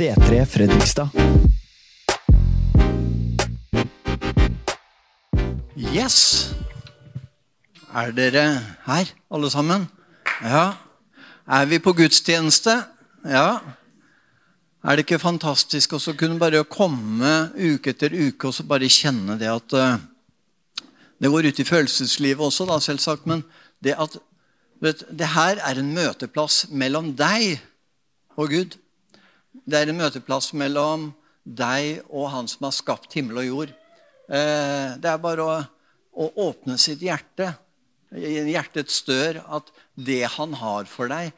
C3 Fredrikstad. Yes! Er dere her, alle sammen? Ja. Er vi på gudstjeneste? Ja. Er det ikke fantastisk å kunne bare komme uke etter uke og så bare kjenne det at uh, Det går ut i følelseslivet også, da, selvsagt, men det at vet, det her er en møteplass mellom deg og Gud. Det er en møteplass mellom deg og Han som har skapt himmel og jord. Uh, det er bare å, å åpne sitt hjerte hjertets dør at det han har for deg,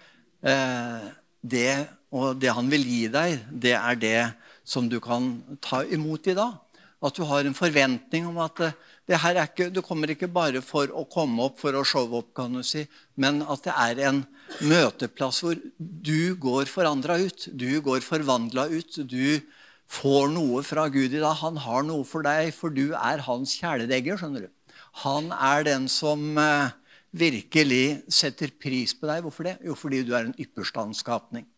uh, det og det han vil gi deg, det er det som du kan ta imot i dag. At du har en forventning om at eh, det her er ikke, du kommer ikke bare for å komme opp for å showe opp, kan du si, men at det er en møteplass hvor du går forandra ut. Du går forvandla ut. Du får noe fra Gud i dag. Han har noe for deg, for du er hans kjæledegger. skjønner du. Han er den som eh, virkelig setter pris på deg. Hvorfor det? Jo, fordi du er en ypperstandskapning.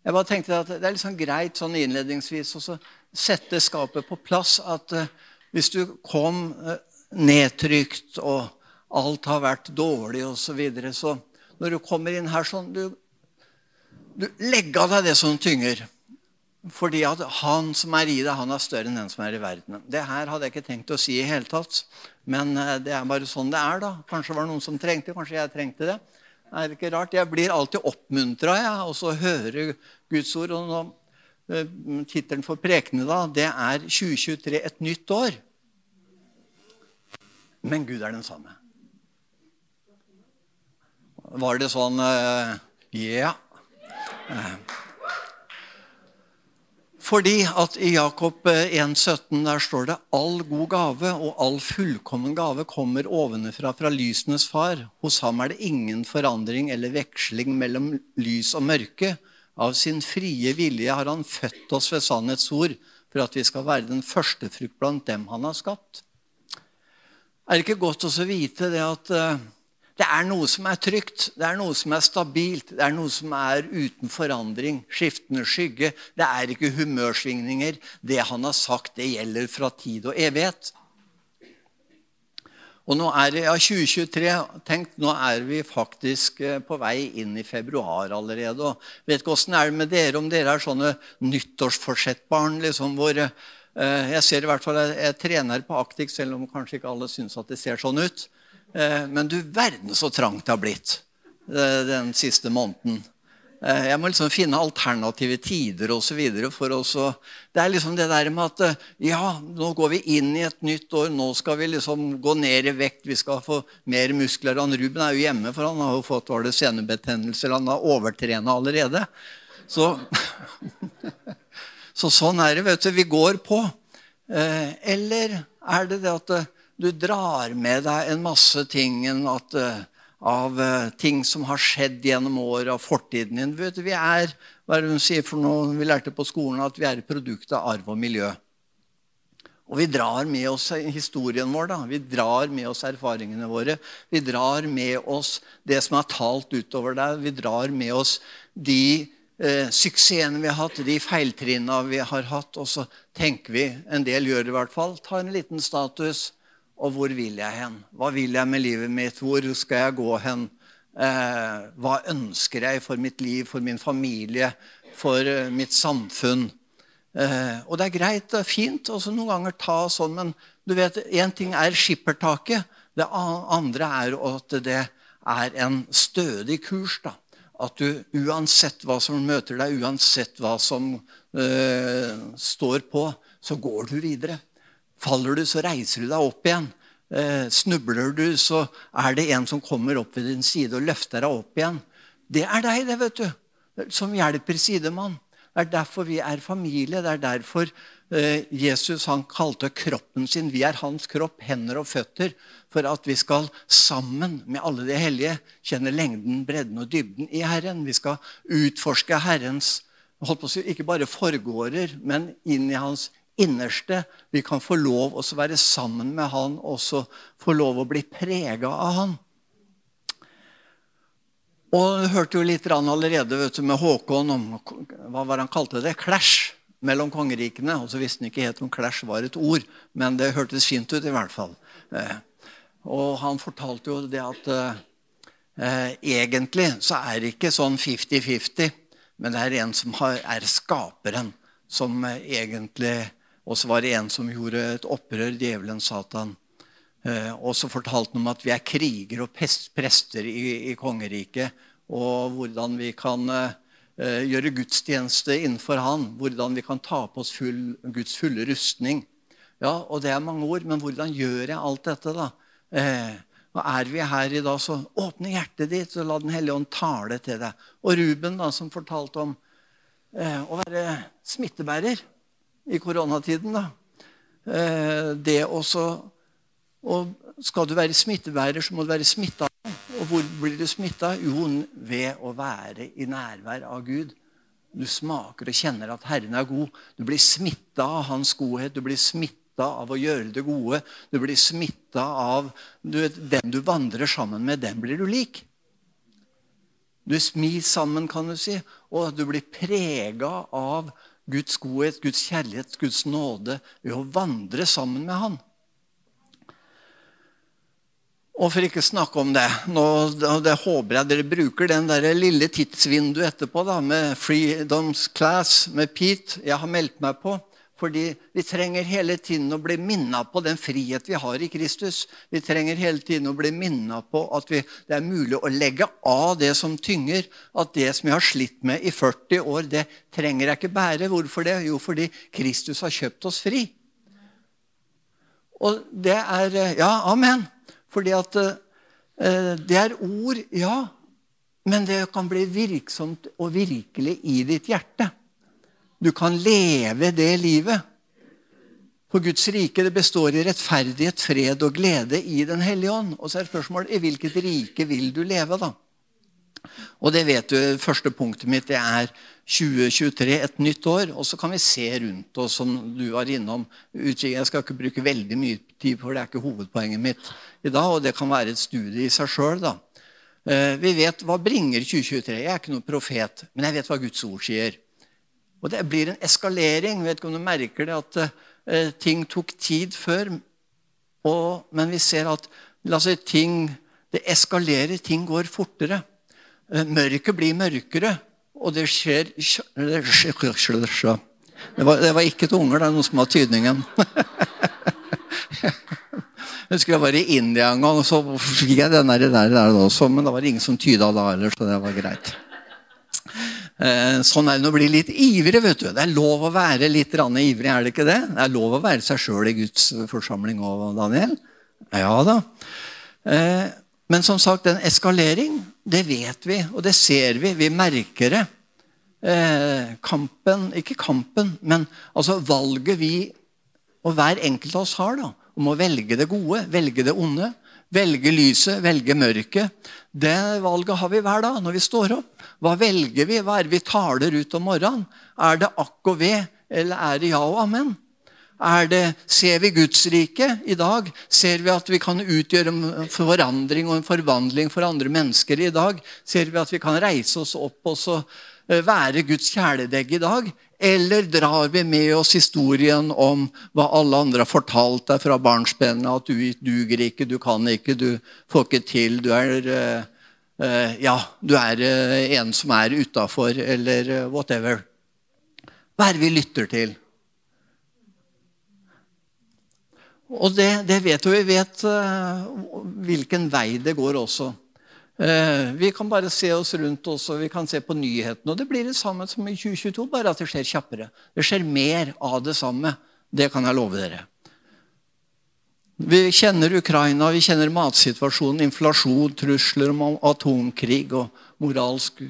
Jeg bare tenkte at Det er liksom greit sånn innledningsvis å sette skapet på plass. At uh, hvis du kom uh, nedtrykt, og alt har vært dårlig osv., så, videre, så når du kommer inn her sånn Du, du legger av deg det som tynger. Fordi at han som er i deg, han er større enn den som er i verden. Det her hadde jeg ikke tenkt å si i hele tatt. Men uh, det er bare sånn det er. da. Kanskje var det noen som trengte kanskje jeg trengte det. Er det ikke rart? Jeg blir alltid oppmuntra av å høre Guds ord. og noe eh, Tittelen for prekene da, det er 2023 et nytt år. Men Gud er den samme. Var det sånn uh, Ja. Uh, fordi at i Jakob 1,17 der står det all god gave og all fullkommen gave kommer ovenfra fra lysenes far. Hos ham er det ingen forandring eller veksling mellom lys og mørke. Av sin frie vilje har han født oss ved sannhetsord for at vi skal være den første frukt blant dem han har skapt. Er det ikke godt å vite det at det er noe som er trygt, det er noe som er stabilt, det er noe som er uten forandring, skiftende skygge. Det er ikke humørsvingninger. Det han har sagt, det gjelder fra tid og evighet. Og nå er det ja, 2023. Tenk, nå er vi faktisk eh, på vei inn i februar allerede. og vet ikke Åssen er med dere, om dere er sånne nyttårsforsettbarn liksom, hvor eh, Jeg ser i hvert fall jeg, jeg trener på Actic, selv om kanskje ikke alle syns at det ser sånn ut. Eh, men du verden så trangt det har blitt eh, den siste måneden. Eh, jeg må liksom finne alternative tider osv. for oss. Det er liksom det der med at ja, nå går vi inn i et nytt år. Nå skal vi liksom gå ned i vekt. Vi skal få mer muskler. Han Ruben er jo hjemme, for han har jo fått var det senebetennelser. Han har overtrena allerede. Så, så sånn er det. vet du. Vi går på. Eller er det det at du drar med deg en masse ting at, av uh, ting som har skjedd gjennom år av fortiden din. Vi er hva er det hun sier for noe? Vi lærte på skolen at vi er et produkt av arv og miljø. Og vi drar med oss historien vår. da. Vi drar med oss erfaringene våre. Vi drar med oss det som er talt utover deg. Vi drar med oss de eh, suksessene vi har hatt, de feiltrinnene vi har hatt. Og så tenker vi, en del gjør det i hvert fall, tar en liten status. Og hvor vil jeg hen? Hva vil jeg med livet mitt? Hvor skal jeg gå hen? Eh, hva ønsker jeg for mitt liv, for min familie, for uh, mitt samfunn? Eh, og det er greit, er fint også noen ganger ta sånn, men du vet, én ting er skippertaket. Det andre er at det er en stødig kurs. da. At du uansett hva som møter deg, uansett hva som uh, står på, så går du videre. Faller du, så reiser du deg opp igjen. Eh, snubler du, så er det en som kommer opp ved din side og løfter deg opp igjen. Det er deg, det, vet du. Som hjelper sidemann. Det er derfor vi er familie. Det er derfor eh, Jesus han kalte kroppen sin Vi er hans kropp, hender og føtter. For at vi skal sammen med alle de hellige kjenne lengden, bredden og dybden i Herren. Vi skal utforske Herrens holdt på å si, ikke bare forgårder, men inn i hans innerste. Vi kan få lov å være sammen med han og få lov å bli prega av han. Og jeg hørte jo litt allerede du, med Håkon om hva var han kalte det? Clash mellom kongerikene. Og så visste han ikke helt om clash var et ord, men det hørtes fint ut i hvert fall. Eh, og han fortalte jo det at eh, egentlig så er det ikke sånn 50-50, men det er en som har, er skaperen, som eh, egentlig Og så var det en som gjorde et opprør, djevelen Satan. Eh, og så fortalte han om at vi er kriger og prester i, i kongeriket, og hvordan vi kan eh, gjøre gudstjeneste innenfor Han. Hvordan vi kan ta på oss full, Guds fulle rustning. Ja, og Det er mange ord, men hvordan gjør jeg alt dette, da? Eh, og Er vi her i dag, så åpne hjertet ditt og la Den hellige ånd tale til deg. Og Ruben, da, som fortalte om eh, å være smittebærer i koronatiden. da. Eh, det også og Skal du være smittebærer, så må du være smitta og hvor blir du smitta? Jo, ved å være i nærvær av Gud. Du smaker og kjenner at Herren er god. Du blir smitta av Hans godhet. Du blir smitta av å gjøre det gode. Du blir smitta av du, Den du vandrer sammen med, den blir du lik. Du er sammen, kan du si, og du blir prega av Guds godhet, Guds kjærlighet, Guds nåde ved å vandre sammen med Han. Og for ikke snakke om det Nå, det håper jeg dere bruker den der lille tidsvinduet etterpå da, med Freedoms Class med Pete. Jeg har meldt meg på. Fordi vi trenger hele tiden å bli minna på den frihet vi har i Kristus. Vi trenger hele tiden å bli minna på at vi, det er mulig å legge av det som tynger. At det som jeg har slitt med i 40 år, det trenger jeg ikke bære. Hvorfor det? Jo, fordi Kristus har kjøpt oss fri. Og det er Ja, amen. Fordi at eh, det er ord, ja, men det kan bli virksomt og virkelig i ditt hjerte. Du kan leve det livet. For Guds rike det består i rettferdighet, fred og glede i Den hellige ånd. Og så er spørsmålet i hvilket rike vil du leve, da? Og det vet du, første punktet mitt det er 2023, et nytt år. Og så kan vi se rundt oss, som du var innom. Jeg skal ikke bruke veldig mye tid, for det er ikke hovedpoenget mitt i dag. Og det kan være et studie i seg sjøl. da. vi vet hva bringer 2023. Jeg er ikke noen profet, men jeg vet hva Guds ord sier. Og det blir en eskalering. Vet ikke om du merker det, at uh, ting tok tid før. Og, men vi ser at si, ting, det eskalerer. Ting går fortere. Uh, mørket blir mørkere. Og det skjer Det, var, det var ikke tunger, unger, det er noe som har tydningen. Jeg husker jeg var i India en gang, og så fikk jeg den der, der, der også, men det var ingen som tyda da heller, så det var greit. Eh, sånn er det å bli litt ivrig. vet du. Det er lov å være litt ivrig, er det ikke det? Det er lov å være seg sjøl i Guds forsamling òg, Daniel. Ja da. Eh, men som sagt, den eskalering, det vet vi, og det ser vi. Vi merker det. Eh, kampen Ikke kampen, men altså valget vi og hver enkelt av oss har, da, om å velge det gode, velge det onde, velge lyset, velge mørket. Det valget har vi hver dag når vi står opp. Hva velger vi? Hva er det vi taler ut om morgenen? Er det akk og ved, eller er det ja og amen? Det, ser vi Guds rike i dag? Ser vi at vi kan utgjøre en forandring og en forvandling for andre mennesker i dag? Ser vi at vi kan reise oss opp og eh, være Guds kjæledegg i dag? Eller drar vi med oss historien om hva alle andre har fortalt deg fra barnsbenet? At du duger ikke, du kan ikke, du får ikke til. Du er, uh, ja, du er uh, en som er utafor, eller whatever. Hva er det vi lytter til? Og det, det vet vi. Vi vet hvilken vei det går også. Eh, vi kan bare se oss rundt oss, og vi kan se på nyhetene. Og det blir det samme som i 2022, bare at det skjer kjappere. Det skjer mer av det samme. Det kan jeg love dere. Vi kjenner Ukraina, vi kjenner matsituasjonen, inflasjon, trusler om atomkrig og moralsk,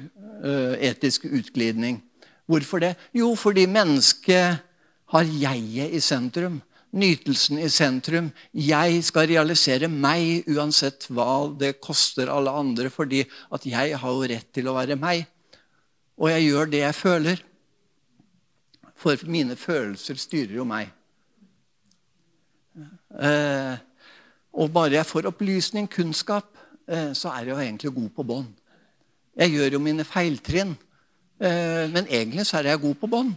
eh, etisk utglidning. Hvorfor det? Jo, fordi mennesket har jeget i sentrum nytelsen i sentrum. Jeg skal realisere meg uansett hva det koster alle andre, fordi at jeg har jo rett til å være meg. Og jeg gjør det jeg føler. For mine følelser styrer jo meg. Eh, og bare jeg får opplysning, kunnskap, eh, så er jeg jo egentlig god på bånd. Jeg gjør jo mine feiltrinn. Eh, men egentlig så er jeg god på bånd.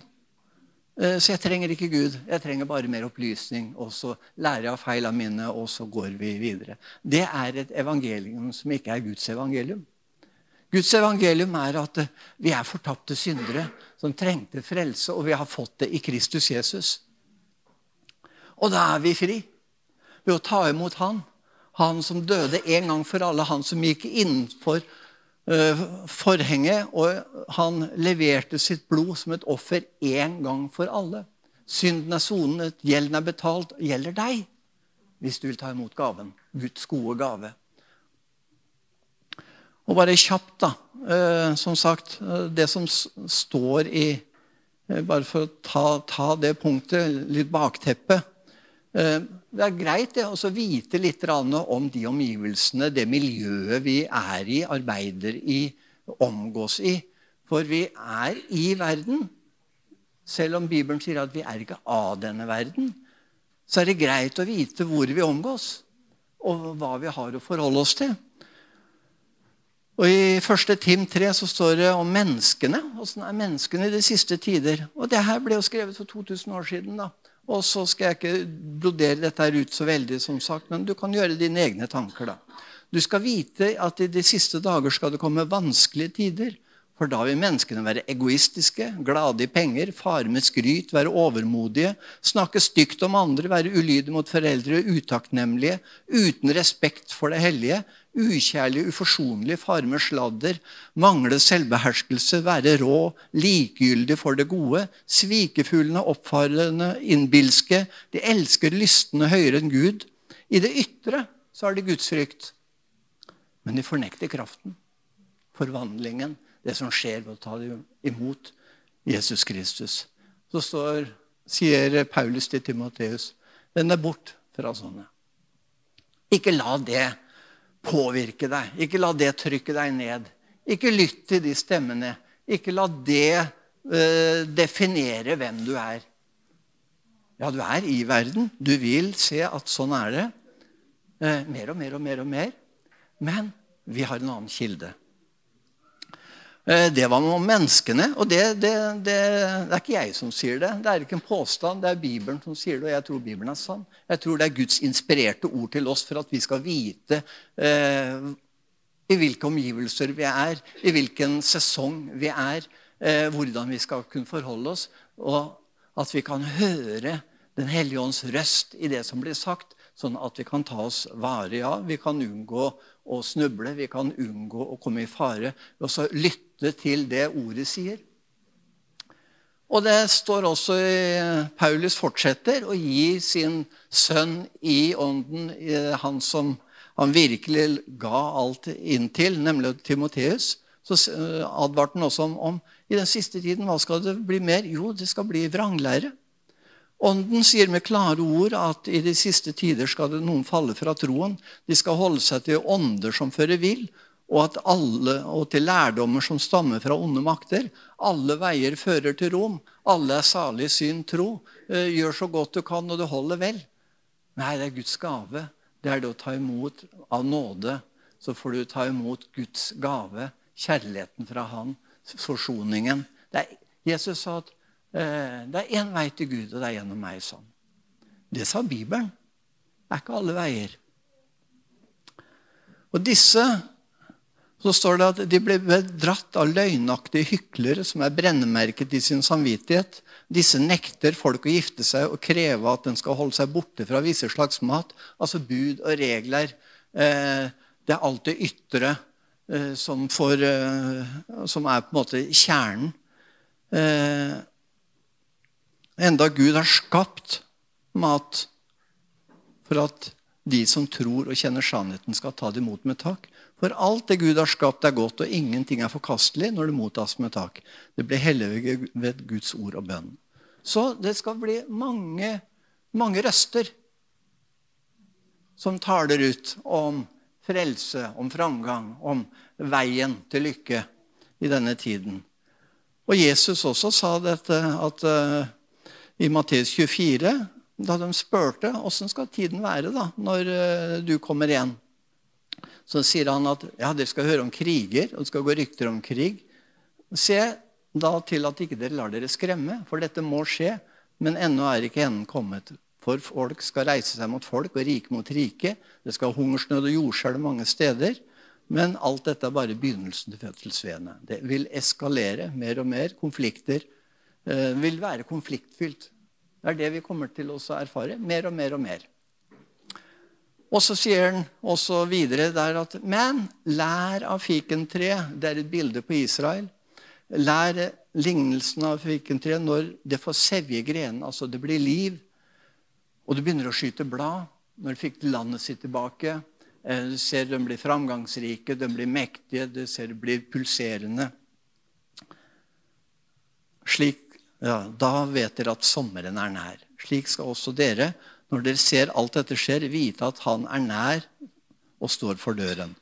Eh, så jeg trenger ikke Gud. Jeg trenger bare mer opplysning. Og så lærer jeg av feilene mine, og så går vi videre. Det er et evangelium som ikke er Guds evangelium. Guds evangelium er at eh, vi er fortapte syndere som trengte frelse, og vi har fått det i Kristus Jesus. Og da er vi fri ved å ta imot Han. Han som døde en gang for alle. Han som gikk innenfor forhenget. Og han leverte sitt blod som et offer én gang for alle. Synden er sonet, gjelden er betalt. Gjelder deg hvis du vil ta imot gaven. Guds gode gave. Og bare kjapt, da. Uh, som sagt, uh, det som står i Bare for å ta, ta det punktet, litt bakteppe. Det er greit det, å vite litt om de omgivelsene, det miljøet vi er i, arbeider i, omgås i. For vi er i verden. Selv om Bibelen sier at vi er ikke av denne verden, så er det greit å vite hvor vi omgås, og hva vi har å forholde oss til. Og I 1. Tim 3 så står det om menneskene. Åssen er menneskene i de siste tider? Og Det her ble jo skrevet for 2000 år siden. da. Og så skal jeg ikke brodere dette her ut så veldig, som sagt, men du kan gjøre dine egne tanker. da. Du skal vite at i de siste dager skal det komme vanskelige tider. For da vil menneskene være egoistiske, glade i penger, fare med skryt, være overmodige, snakke stygt om andre, være ulydige mot foreldre, utakknemlige, uten respekt for det hellige, ukjærlige, uforsonlige, fare med sladder, mangle selvbeherskelse, være rå, likegyldig for det gode, svikefuglene, oppfarende, innbilske. De elsker lystne høyere enn Gud. I det ytre så har de gudsfrykt, men de fornekter kraften, forvandlingen, det som skjer ved å ta imot Jesus Kristus. Så står, sier Paulus til Timoteus, vend deg bort fra sånne. Ikke la det påvirke deg. Ikke la det trykke deg ned. Ikke lytt til de stemmene. Ikke la det uh, definere hvem du er. Ja, du er i verden. Du vil se at sånn er det. Uh, mer og mer og mer og mer. Men vi har en annen kilde. Eh, det var om menneskene. Og det, det, det, det, er ikke jeg som sier det. Det er ikke en påstand, det er Bibelen som sier det. Og jeg tror Bibelen er sann. Jeg tror det er Guds inspirerte ord til oss for at vi skal vite eh, i hvilke omgivelser vi er, i hvilken sesong vi er, eh, hvordan vi skal kunne forholde oss. Og at vi kan høre Den hellige ånds røst i det som blir sagt, sånn at vi kan ta oss vare. Ja, vi kan unngå å snuble, vi kan unngå å komme i fare. Og så lytte lytte til det ordet sier. Og det står også Paulus fortsetter å gi sin sønn i ånden, han som han virkelig ga alt inn til, nemlig Timoteus. Så advarte han også om, om i den siste tiden hva skal det bli mer? Jo, det skal bli vranglære. Ånden sier med klare ord at i de siste tider skal det noen falle fra troen. De skal holde seg til ånder som fører vill, og, alle, og til lærdommer som stammer fra onde makter. Alle veier fører til Rom. Alle er salig syn tro. Eh, gjør så godt du kan, og du holder vel. Nei, det er Guds gave. Det er det å ta imot av nåde. Så får du ta imot Guds gave, kjærligheten fra Han, forsoningen. Er, Jesus sa at eh, det er én vei til Gud, og det er gjennom meg. sånn. Det sa Bibelen. Det er ikke alle veier. Og disse så står det at de ble bedratt av løgnaktige hyklere som er brennemerket i sin samvittighet. Disse nekter folk å gifte seg og kreve at den skal holde seg borte fra visse slags mat. Altså bud og regler. Eh, det er alt det ytre eh, som, får, eh, som, er på en måte kjernen. Enda Gud har skapt mat for at de som tror og kjenner sannheten, skal ta det imot med tak. For alt det Gud har skapt, er godt, og ingenting er forkastelig når det mottas med tak. Det blir hellig ved Guds ord og bønn. Så det skal bli mange, mange røster som taler ut om frelse, om framgang, om veien til lykke i denne tiden. Og Jesus også sa dette at uh, i Matteus 24, da de spurte åssen skal tiden være da, når uh, du kommer igjen, så sier han at ja, dere skal høre om kriger, og det skal gå rykter om krig. Se da til at ikke dere lar dere skremme, for dette må skje. Men ennå er ikke enden kommet. For folk skal reise seg mot folk og rike mot rike. Det skal hungersnød og jordskjelv mange steder. Men alt dette er bare begynnelsen til fødselsveene. Det vil eskalere mer og mer. Konflikter eh, vil være konfliktfylt. Det er det vi kommer til å erfare. Mer og mer og mer. Og så sier han også videre der at Men lær av fikentreet. Det er et bilde på Israel. Lær lignelsen av fikentreet når det får sevje grenene, altså det blir liv. Og det begynner å skyte blad. Når det fikk landet sitt tilbake. Eh, du ser de blir framgangsrike, de blir mektige, du ser de blir pulserende. Slik, ja, da vet dere at sommeren er nær. Slik skal også dere, når dere ser alt dette skjer, vite at Han er nær og står for døren.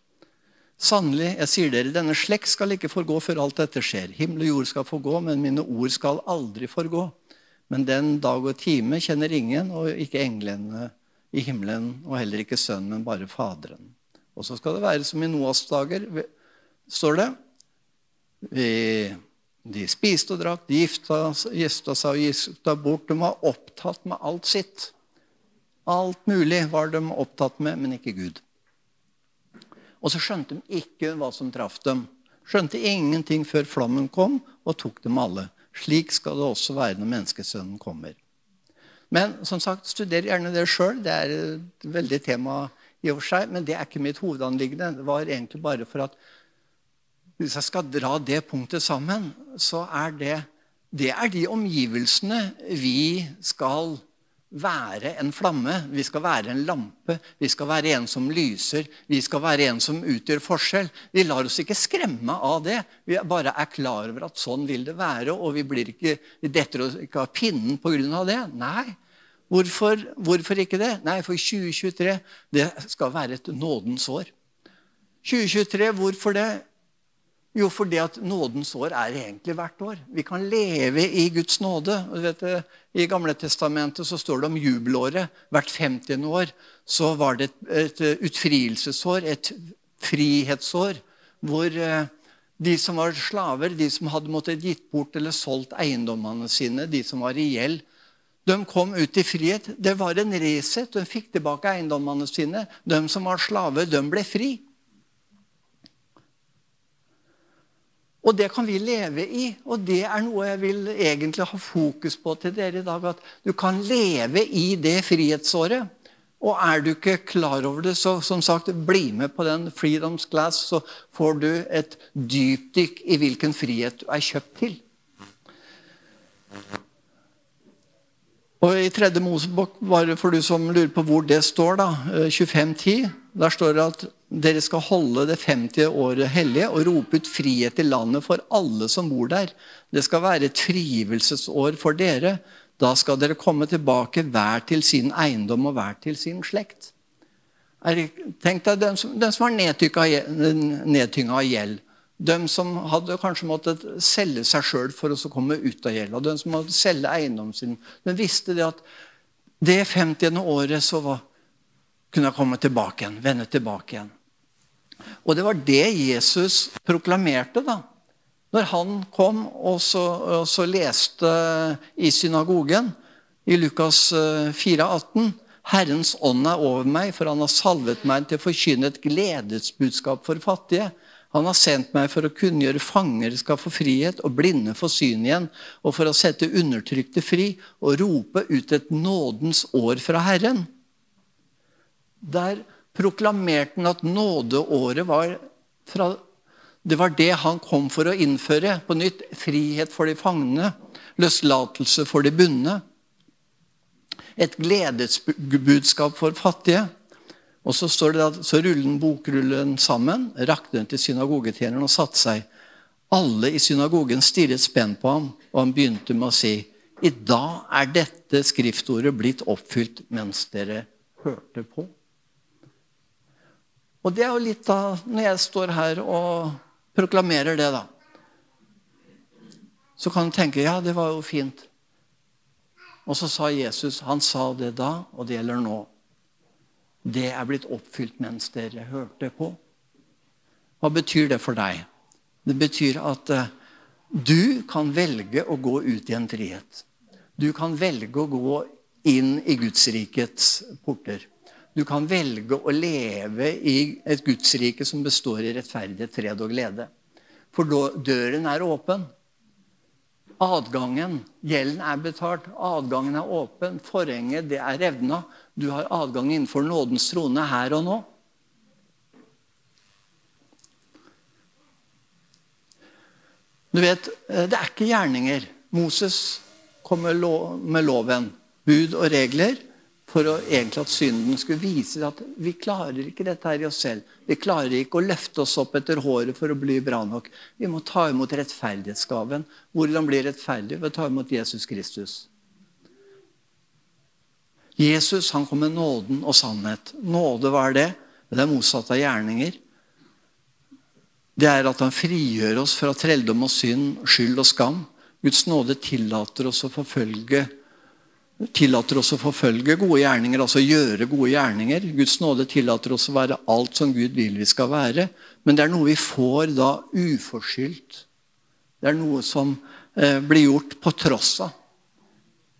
Sannelig, jeg sier dere, denne slekt skal ikke forgå før alt dette skjer. Himmel og jord skal forgå, men mine ord skal aldri forgå. Men den dag og time kjenner ingen, og ikke englene i himmelen, og heller ikke Sønnen, men bare Faderen. Og så skal det være som i Noas dager, står det. De spiste og drakk, de gifta, gifta seg og gifta bort. De var opptatt med alt sitt. Alt mulig var de opptatt med, men ikke Gud. Og så skjønte de ikke hva som traff dem. Skjønte ingenting før flommen kom og tok dem alle. Slik skal det også være når menneskesønnen kommer. Men som sagt, studer gjerne det sjøl. Det er et veldig tema i og for seg, men det er ikke mitt hovedanliggende. Det var egentlig bare for at hvis jeg skal dra det punktet sammen, så er det, det er de omgivelsene vi skal være en flamme. Vi skal være en lampe. Vi skal være en som lyser. Vi skal være en som utgjør forskjell. Vi lar oss ikke skremme av det. Vi bare er klar over at sånn vil det være, og vi blir ikke, vi detter ikke av pinnen pga. det. Nei, Hvorfor, hvorfor, ikke det? Nei, for 2023 det skal være et nådens år. 2023, hvorfor det? Jo, fordi at nådens år er egentlig hvert år. Vi kan leve i Guds nåde. Vet, I Gamle Testamentet så står det om jubelåret. Hvert 50. år så var det et, et utfrielsesår, et frihetsår, hvor eh, de som var slaver, de som hadde måttet gitt bort eller solgt eiendommene sine, de som var i gjeld, de kom ut i frihet. Det var en reset. De fikk tilbake eiendommene sine. De som var slaver, de ble fri. Og det kan vi leve i. Og det er noe jeg vil egentlig ha fokus på til dere i dag. At du kan leve i det frihetsåret. Og er du ikke klar over det, så som sagt, bli med på den Freedoms Class, så får du et dypdykk i hvilken frihet du er kjøpt til. Og I tredje Mosebok, bare for du som lurer på hvor det står, da, 25.10, eh, der står det at dere skal holde det 50. året hellige og rope ut frihet i landet for alle som bor der. Det skal være et trivelsesår for dere. Da skal dere komme tilbake hver til sin eiendom og hver til sin slekt. Tenk deg den som, den som var nedtynga av gjeld. De som hadde kanskje måttet selge seg sjøl for å komme ut av gjelda. De som måtte selge eiendommen sin. De visste det at det 50. året så var, kunne jeg komme tilbake igjen. Vende tilbake igjen. Og det var det Jesus proklamerte da. Når han kom og så, og så leste i synagogen i Lukas 4, 18, Herrens ånd er over meg, for han har salvet meg til å forkynne et gledesbudskap for fattige. Han har sendt meg for å kunngjøre fanger skal få frihet og blinde få syn igjen, og for å sette undertrykte fri og rope ut et nådens år fra Herren. Der proklamerte han at nådeåret var fra Det var det han kom for å innføre på nytt. Frihet for de fangne, løslatelse for de bundne. Et gledesbudskap for fattige. Og så står det at så rullet han bokrullen sammen, rakte den til synagogetjeneren og satte seg. Alle i synagogen stirret spent på ham, og han begynte med å si i dag er dette skriftordet blitt oppfylt mens dere hørte på. Og det er jo litt da, når jeg står her og proklamerer det, da. Så kan du tenke ja, det var jo fint. Og så sa Jesus Han sa det da, og det gjelder nå. Det er blitt oppfylt mens dere hørte på. Hva betyr det for deg? Det betyr at uh, du kan velge å gå ut i en frihet. Du kan velge å gå inn i Gudsrikets porter. Du kan velge å leve i et gudsrike som består i rettferdighet, fred og glede. For døren er åpen. Adgangen, gjelden er betalt, adgangen er åpen, forhenget det er revna. Du har adgang innenfor nådens trone her og nå. Du vet, eh, Det er ikke gjerninger. Moses kom med loven, bud og regler for å, egentlig at synden skulle vise at vi klarer ikke dette her i oss selv. Vi klarer ikke å løfte oss opp etter håret for å bli bra nok. Vi må ta imot rettferdighetsgaven. Hvordan bli rettferdig? Ved å ta imot Jesus Kristus. Jesus han kom med nåden og sannhet. Nåde, hva er det? Det er motsatt av gjerninger det er at han frigjør oss fra trelldom og synd, skyld og skam. Guds nåde tillater oss å forfølge tillater oss å forfølge gode gjerninger, altså gjøre gode gjerninger. Guds nåde tillater oss å være alt som Gud vil vi skal være. Men det er noe vi får da uforskyldt. Det er noe som eh, blir gjort på tross av.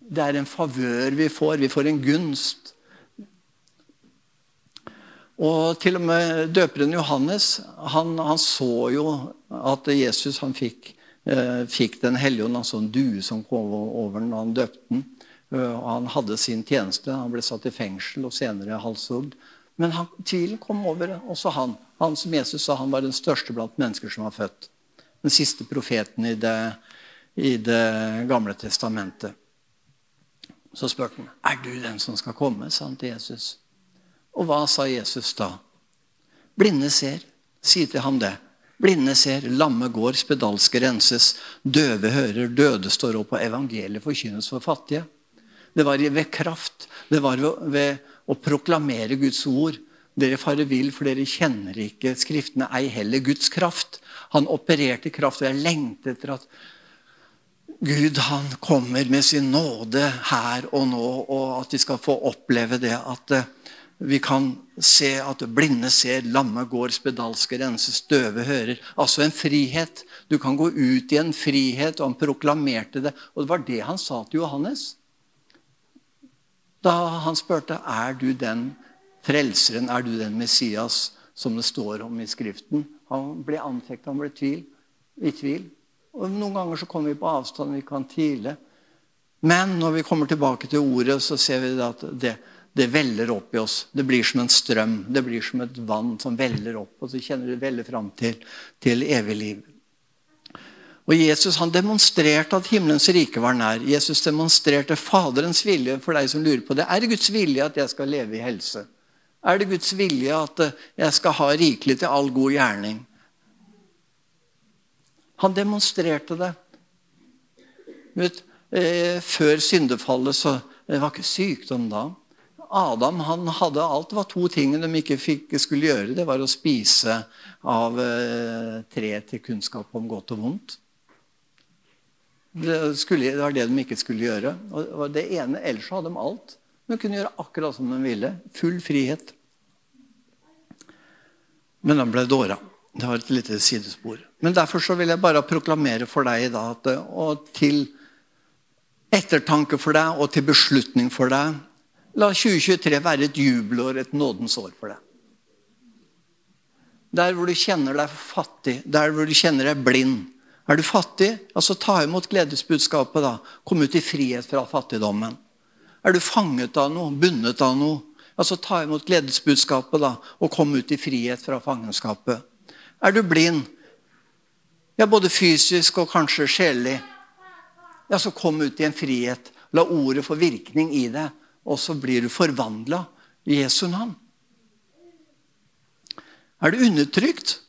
Det er en favør vi får. Vi får en gunst. Og til og med døperen Johannes han, han så jo at Jesus han fikk, eh, fikk Den hellige ånd, altså en due som kom over når han døpte den. Uh, han hadde sin tjeneste. Han ble satt i fengsel og senere halshugd. Men han, tvilen kom over også han. Han som Jesus sa han var den største blant mennesker som var født. Den siste profeten i Det, i det gamle testamentet. Så spurte han er du den som skal komme, sa han til Jesus. Og hva sa Jesus da? Blinde ser. Si til ham det. Blinde ser, lamme går, spedalske renses, døve hører, døde står opp, og evangeliet forkynnes for fattige. Det var ved kraft. Det var ved å proklamere Guds ord. Dere farer vill, for dere kjenner ikke Skriftene, ei heller Guds kraft. Han opererte i kraft, og jeg lengter etter at Gud han kommer med sin nåde her og nå, og at vi skal få oppleve det at eh, vi kan se at blinde ser, lamme går, spedalske renses, døve hører. Altså en frihet. Du kan gå ut i en frihet, og han proklamerte det. Og det var det han sa til Johannes. Da han spurte er du den frelseren, er du den Messias som det står om i Skriften. Han ble anfekta, han ble tvil, i tvil. Og Noen ganger så kommer vi på avstand, vi kan tvile. Men når vi kommer tilbake til ordet, så ser vi at det, det veller opp i oss. Det blir som en strøm. Det blir som et vann som veller opp. Og så kjenner du det veller fram til, til evig liv. Og Jesus han demonstrerte at himmelens rike var nær. Jesus demonstrerte Faderens vilje for deg som lurer på det. Er det Guds vilje at jeg skal leve i helse? Er det Guds vilje at jeg skal ha rikelig til all god gjerning? Han demonstrerte det. Vet, eh, før syndefallet så det var ikke sykdom da. Adam han hadde alt. Det var to ting de ikke fikk, skulle gjøre. Det var å spise av eh, treet til kunnskap om godt og vondt. Det, skulle, det, var det de ikke skulle gjøre. Og det ene, Ellers hadde de alt. De kunne gjøre akkurat som de ville. Full frihet. Men de ble dåra. Det var et lite sidespor. Men derfor så vil jeg bare proklamere for deg da, at, og til ettertanke for deg og til beslutning for deg La 2023 være et jubelår, et nådens år for deg. Der hvor du kjenner deg fattig, der hvor du kjenner deg blind. Er du fattig, altså ta imot gledesbudskapet. da. Kom ut i frihet fra fattigdommen. Er du fanget av noe, bundet av noe, altså ta imot gledesbudskapet da, og kom ut i frihet fra fangenskapet. Er du blind, ja, både fysisk og kanskje sjelelig, ja, så kom ut i en frihet. La ordet få virkning i deg og så blir du forvandla i Jesu navn. Er du undertrykt?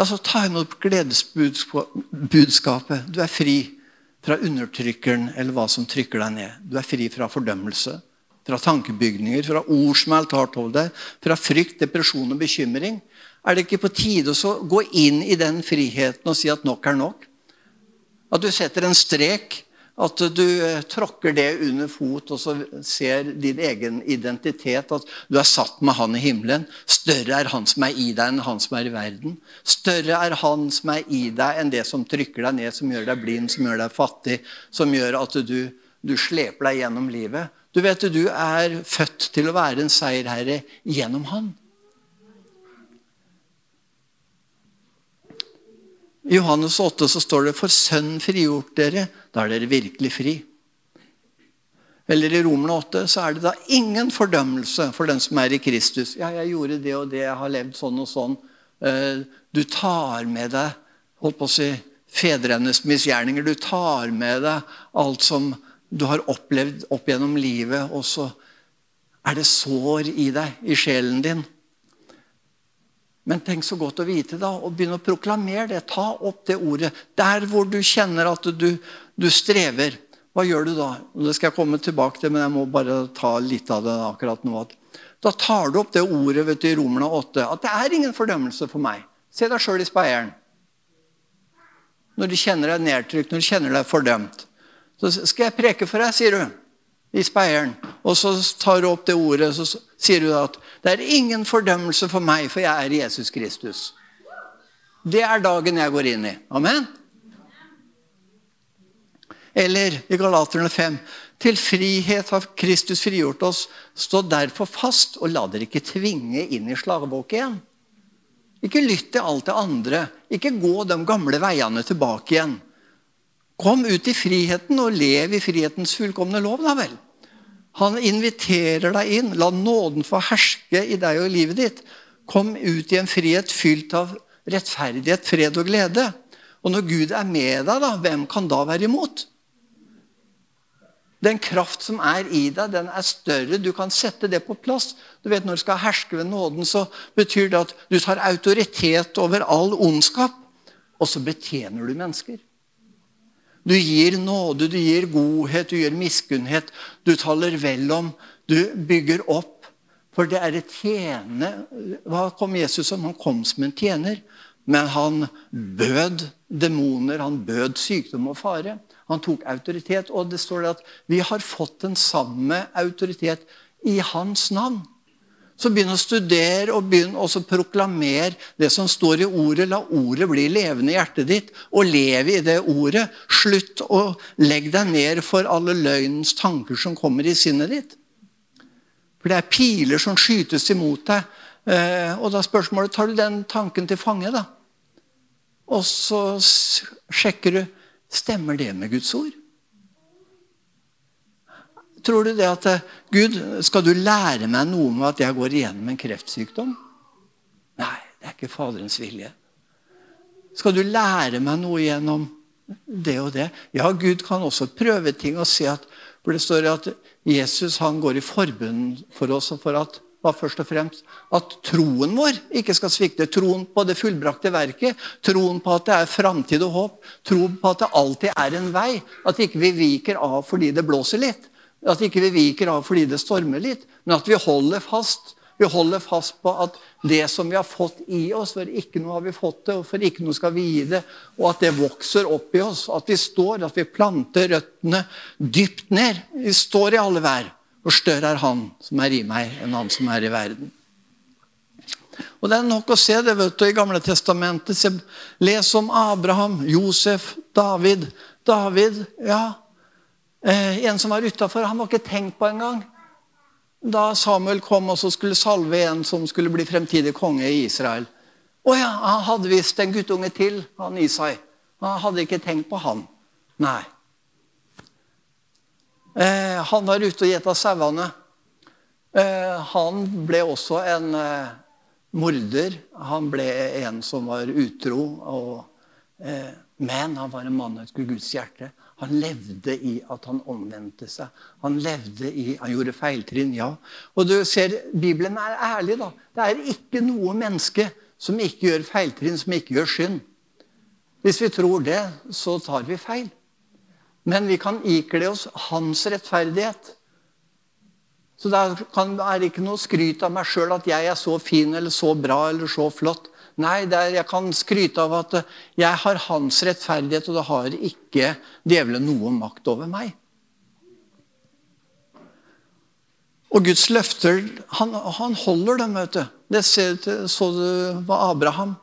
så ta imot gledesbudskapet. Du er fri fra undertrykkeren eller hva som trykker deg ned. Du er fri fra fordømmelse, fra tankebygninger, fra ord som er altart over deg, fra frykt, depresjon og bekymring. Er det ikke på tide å gå inn i den friheten og si at nok er nok? At du setter en strek At du eh, tråkker det under fot, og så ser din egen identitet. At du er satt med Han i himmelen. Større er Han som er i deg, enn Han som er i verden. Større er Han som er i deg, enn det som trykker deg ned, som gjør deg blind, som gjør deg fattig, som gjør at du, du sleper deg gjennom livet. Du vet, du er født til å være en seierherre gjennom Han. I Johannes 8 så står det 'For Sønnen frigjort dere, da er dere virkelig fri'. Eller i Romerne 8 så er det da ingen fordømmelse for den som er i Kristus. Ja, jeg gjorde det og det, jeg har levd sånn og sånn. Eh, du tar med deg holdt på å si, fedrenes misgjerninger. Du tar med deg alt som du har opplevd opp gjennom livet, og så er det sår i deg, i sjelen din. Men tenk så godt å vite da, og begynne å proklamere det. Ta opp det ordet. Der hvor du kjenner at du, du strever, hva gjør du da? Det skal jeg komme tilbake til, men jeg må bare ta litt av det akkurat nå. Da tar du opp det ordet vet du, i Romerne 8, at det er ingen fordømmelse for meg. Se deg sjøl i speieren. Når du kjenner deg nedtrykt, når du kjenner deg fordømt. Så skal jeg preke for deg, sier du i speieren. Og så tar du opp det ordet så sier du at det er ingen fordømmelse for meg, for jeg er Jesus Kristus. Det er dagen jeg går inn i. Amen? Eller i Galaterne 5.: Til frihet har Kristus frigjort oss. Stå derfor fast, og la dere ikke tvinge inn i slagbåket igjen. Ikke lytt til alt det andre. Ikke gå de gamle veiene tilbake igjen. Kom ut i friheten og lev i frihetens fullkomne lov, da vel. Han inviterer deg inn. La nåden få herske i deg og i livet ditt. Kom ut i en frihet fylt av rettferdighet, fred og glede. Og når Gud er med deg, da, hvem kan da være imot? Den kraft som er i deg, den er større. Du kan sette det på plass. Du vet Når du skal herske ved nåden, så betyr det at du tar autoritet over all ondskap, og så betjener du mennesker. Du gir nåde, du gir godhet, du gir miskunnhet. Du taler vel om, du bygger opp. For det er et tjene Hva kom Jesus som? Han kom som en tjener. Men han bød demoner, han bød sykdom og fare. Han tok autoritet. Og det står det at vi har fått den samme autoritet i hans navn. Så begynn å studere og begynn også å proklamere det som står i ordet. La ordet bli levende i hjertet ditt, og leve i det ordet. Slutt å legge deg ned for alle løgnens tanker som kommer i sinnet ditt. For det er piler som skytes imot deg. Eh, og da er spørsmålet tar du den tanken til fange. da? Og så sjekker du stemmer det med Guds ord. Tror du det at eh, Gud, skal du lære meg noe om at jeg går igjennom en kreftsykdom? Nei, det er ikke Faderens vilje. Skal du lære meg noe gjennom det og det? Ja, Gud kan også prøve ting og si at For det står at Jesus han går i forbund for oss for at var først og fremst at troen vår ikke skal svikte. Troen på det fullbrakte verket, troen på at det er framtid og håp, troen på at det alltid er en vei. At ikke vi viker av fordi det blåser litt. At ikke vi viker av fordi det stormer litt, men at vi holder fast. Vi holder fast på at det som vi har fått i oss, for ikke noe har vi fått det, og for ikke noe skal vi gi det, og at det vokser opp i oss. At vi står, at vi planter røttene dypt ned. Vi står i alle vær. For større er Han som er i meg, enn Han som er i verden. Og Det er nok å se det vet du, i Gamle testamentet. Les om Abraham, Josef, David. David, ja, en som var utafor, han var ikke tenkt på engang. Da Samuel kom og skulle salve en som skulle bli fremtidig konge i Israel. Å ja, han hadde visst en guttunge til, han Isai. Han hadde ikke tenkt på han. Nei. Eh, han var ute og gjeta sauene. Eh, han ble også en eh, morder. Han ble en som var utro. Og, eh, men han var en mann etter Guds hjerte. Han levde i at han omvendte seg. Han levde i, han gjorde feiltrinn, ja. Og du ser, Bibelen er ærlig. da. Det er ikke noe menneske som ikke gjør feiltrinn, som ikke gjør synd. Hvis vi tror det, så tar vi feil. Men vi kan ikle oss hans rettferdighet. Så det er ikke noe skryt av meg sjøl at jeg er så fin eller så bra eller så flott. Nei, er, jeg kan skryte av at jeg har hans rettferdighet, og da har ikke djevelen noen makt over meg. Og Guds løfter, han, han holder dem, vet du. Det så du var Abraham,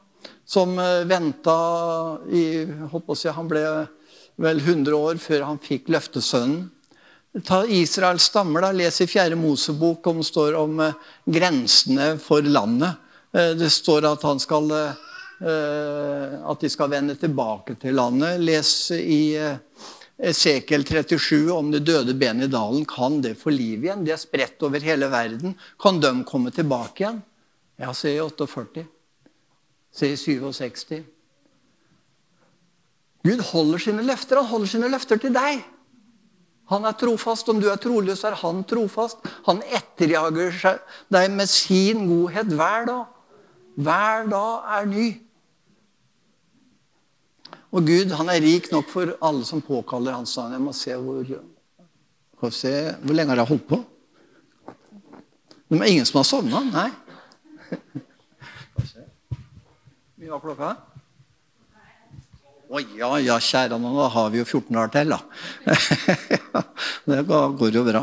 som eh, venta i holdt på å Han ble vel 100 år før han fikk løftesønnen. Ta Israels stammer, da. Les i Fjerde Mosebok om det står om uh, grensene for landet. Uh, det står at, skal, uh, at de skal vende tilbake til landet. Les i Esekiel 37 om det døde benet i dalen. Kan det få liv igjen? De er spredt over hele verden. Kan de komme tilbake igjen? Ja, se i 48. Se i 67. Gud holder sine løfter. Han holder sine løfter til deg. Han er trofast. Om du er troløs, er han trofast. Han etterjager deg med sin godhet hver dag. Hver dag er ny. Og Gud han er rik nok for alle som påkaller hans navn. Jeg må se hvor Skal se, Hvor lenge har jeg holdt på? Det er ingen som har sovna? Nei. Mye var klokka? Å ja, ja, kjære nå, har vi jo 14 dager til, da. det går jo bra.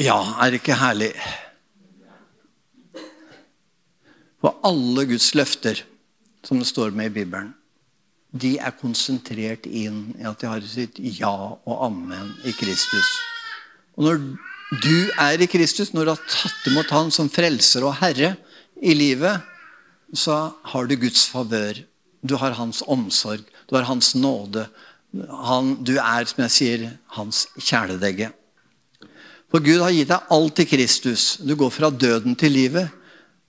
Ja, er det ikke herlig? For alle Guds løfter, som det står med i Bibelen, de er konsentrert inn i at de har sitt ja og amen i Kristus. Og når du er i Kristus, når du har tatt imot Han som frelser og herre i livet, så har du Guds favør. Du har hans omsorg. Du har hans nåde. Han, du er, som jeg sier, hans kjæledegge. For Gud har gitt deg alt i Kristus. Du går fra døden til livet.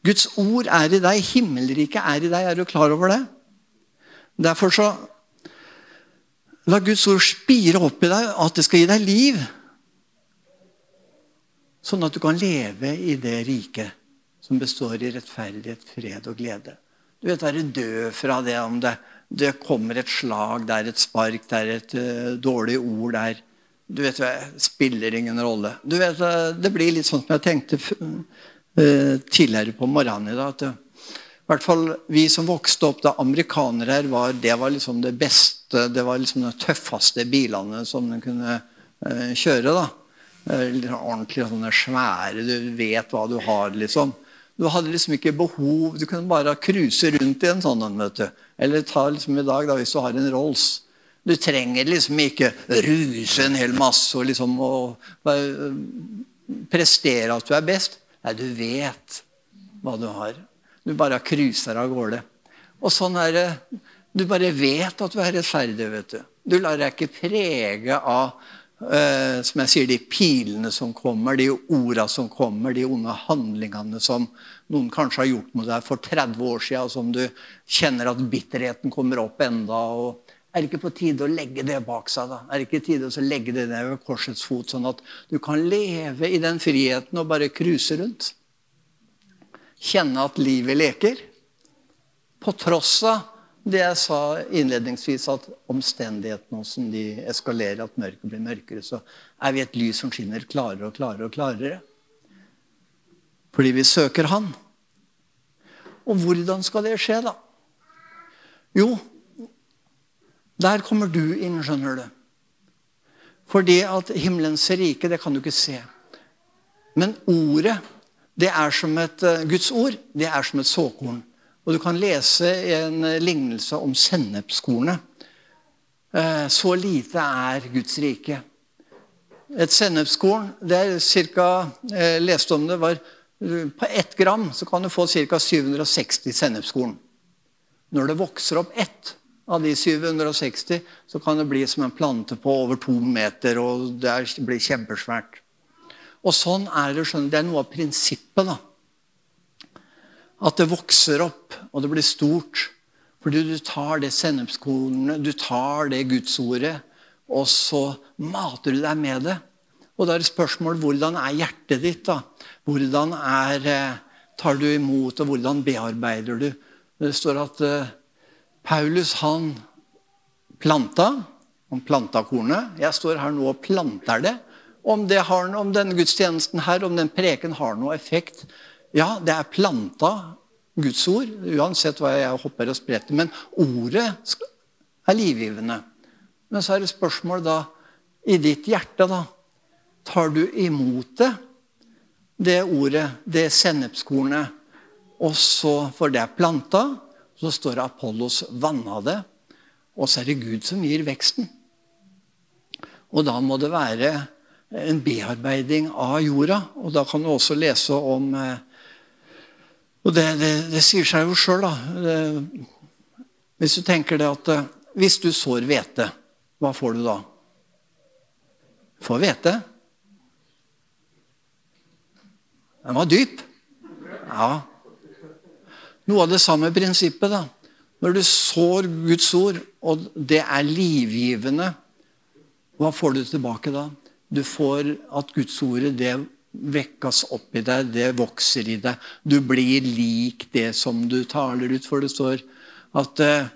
Guds ord er i deg. Himmelriket er i deg. Er du klar over det? Derfor så La Guds ord spire opp i deg, at det skal gi deg liv. Sånn at du kan leve i det riket som består i rettferdighet, fred og glede. Du vet, Være død fra det om det, det kommer et slag, det er et spark, det er et uh, dårlig ord der. Du vet, Det spiller ingen rolle. Du vet, Det blir litt sånn som jeg tenkte tidligere på morgenen i dag. at i hvert fall Vi som vokste opp da amerikanere var det var liksom det beste, det var liksom de tøffeste bilene som de kunne uh, kjøre. da. Ordentlig sånne svære, du vet hva du har, liksom. Du hadde liksom ikke behov Du kunne bare cruise rundt i en sånn en. Eller ta liksom i dag, da, hvis du har en Rolls. Du trenger liksom ikke ruse en hel masse og liksom og, prestere at du er best. Nei, du vet hva du har. Du bare cruiser av gårde. Og sånn er det. Du bare vet at du er rettferdig. vet du. Du lar deg ikke prege av Uh, som jeg sier, de pilene som kommer, de orda som kommer, de onde handlingene som noen kanskje har gjort mot deg for 30 år siden, som du kjenner at bitterheten kommer opp enda, og Er det ikke på tide å legge det bak seg? da? Er det ikke tide å legge det ned ved korsets fot, sånn at du kan leve i den friheten og bare cruise rundt? Kjenne at livet leker? På tross av det jeg sa innledningsvis, at omstendighetene som de eskalerer, at mørket blir mørkere, så er vi et lys som skinner klarere og klarere og klarere. Fordi vi søker Han. Og hvordan skal det skje, da? Jo, der kommer du inn, skjønner du. Fordi at himmelens rike, det kan du ikke se. Men ordet, det er som et eh, Guds ord, det er som et såkorn. Og du kan lese en lignelse om sennepskornet. Eh, så lite er Guds rike. Et sennepskorn det er cirka, Jeg eh, leste om det var På ett gram så kan du få ca. 760 sennepskorn. Når det vokser opp ett av de 760, så kan det bli som en plante på over to meter. og Det blir kjempesvært. Og sånn er det. Det er noe av prinsippet. da at det vokser opp, og det blir stort. Fordi du tar det sennepskornet, du tar det gudsordet, og så mater du deg med det. Og da er det spørsmål hvordan er hjertet ditt? da? Hvordan er, eh, tar du imot, og hvordan bearbeider du? Det står at uh, Paulus han planta. Han planta kornet. Jeg står her nå og planter det. Om, det har, om denne gudstjenesten her, om den preken har noe effekt, ja, det er planta Guds ord, uansett hva jeg hopper og spretter. Men ordet er livgivende. Men så er det spørsmål da i ditt hjerte, da. Tar du imot det, det ordet, det sennepskornet, og så får det planta, så står det Apollos vanna det, og så er det Gud som gir veksten. Og da må det være en bearbeiding av jorda. Og da kan du også lese om eh, Og det, det, det sier seg jo sjøl, da. Hvis du tenker det at eh, hvis du sår hvete, hva får du da? Får hvete. Den var dyp. Ja. Noe av det samme prinsippet. da. Når du sår Guds ord, og det er livgivende, hva får du tilbake da? Du får at Guds ordet det vekkes opp i deg, det vokser i deg. Du blir lik det som du taler ut. For det står at uh,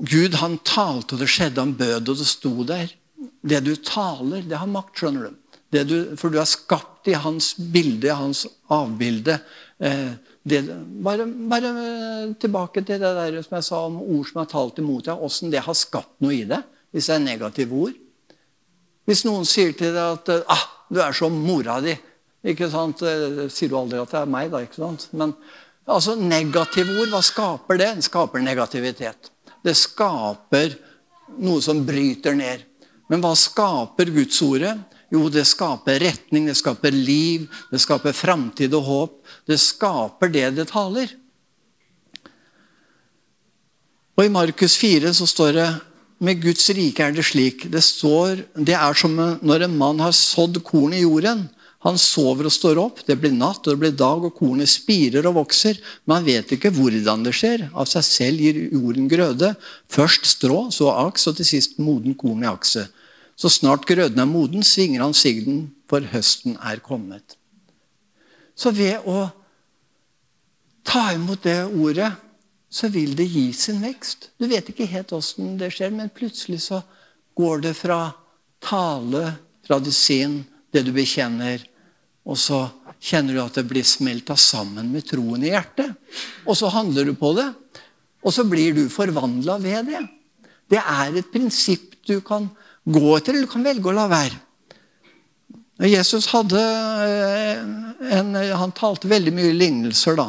Gud han talte, og det skjedde, han bød, og det sto der. Det du taler, det har makt, skjønner du. du for du er skapt i hans bilde, hans avbilde. Uh, det, bare, bare, tilbake til det der som jeg sa om ord som er talt imot deg. Åssen det har skapt noe i deg, hvis det er negative ord. Hvis noen sier til deg at ah, 'du er som mora di', ikke sant? Sier du aldri at det er meg, da. ikke sant? Men altså, negative ord, hva skaper det? Det skaper negativitet. Det skaper noe som bryter ned. Men hva skaper Guds ordet? Jo, det skaper retning, det skaper liv, det skaper framtid og håp. Det skaper det det taler. Og I Markus 4 så står det med Guds rike er det slik. Det, står, det er som når en mann har sådd korn i jorden. Han sover og står opp. Det blir natt, og det blir dag, og kornet spirer og vokser. Men han vet ikke hvordan det skjer. Av seg selv gir jorden grøde. Først strå, så aks, og til sist moden korn i akset. Så snart grøden er moden, svinger han sigden, for høsten er kommet. Så ved å ta imot det ordet, så vil det gi sin vekst. Du vet ikke helt åssen det skjer, men plutselig så går det fra tale, sinn, det du bekjenner, og så kjenner du at det blir smelta sammen med troen i hjertet. Og så handler du på det, og så blir du forvandla ved det. Det er et prinsipp du kan gå etter, eller du kan velge å la være. Jesus hadde eh, en, han talte veldig mye lignelser. da.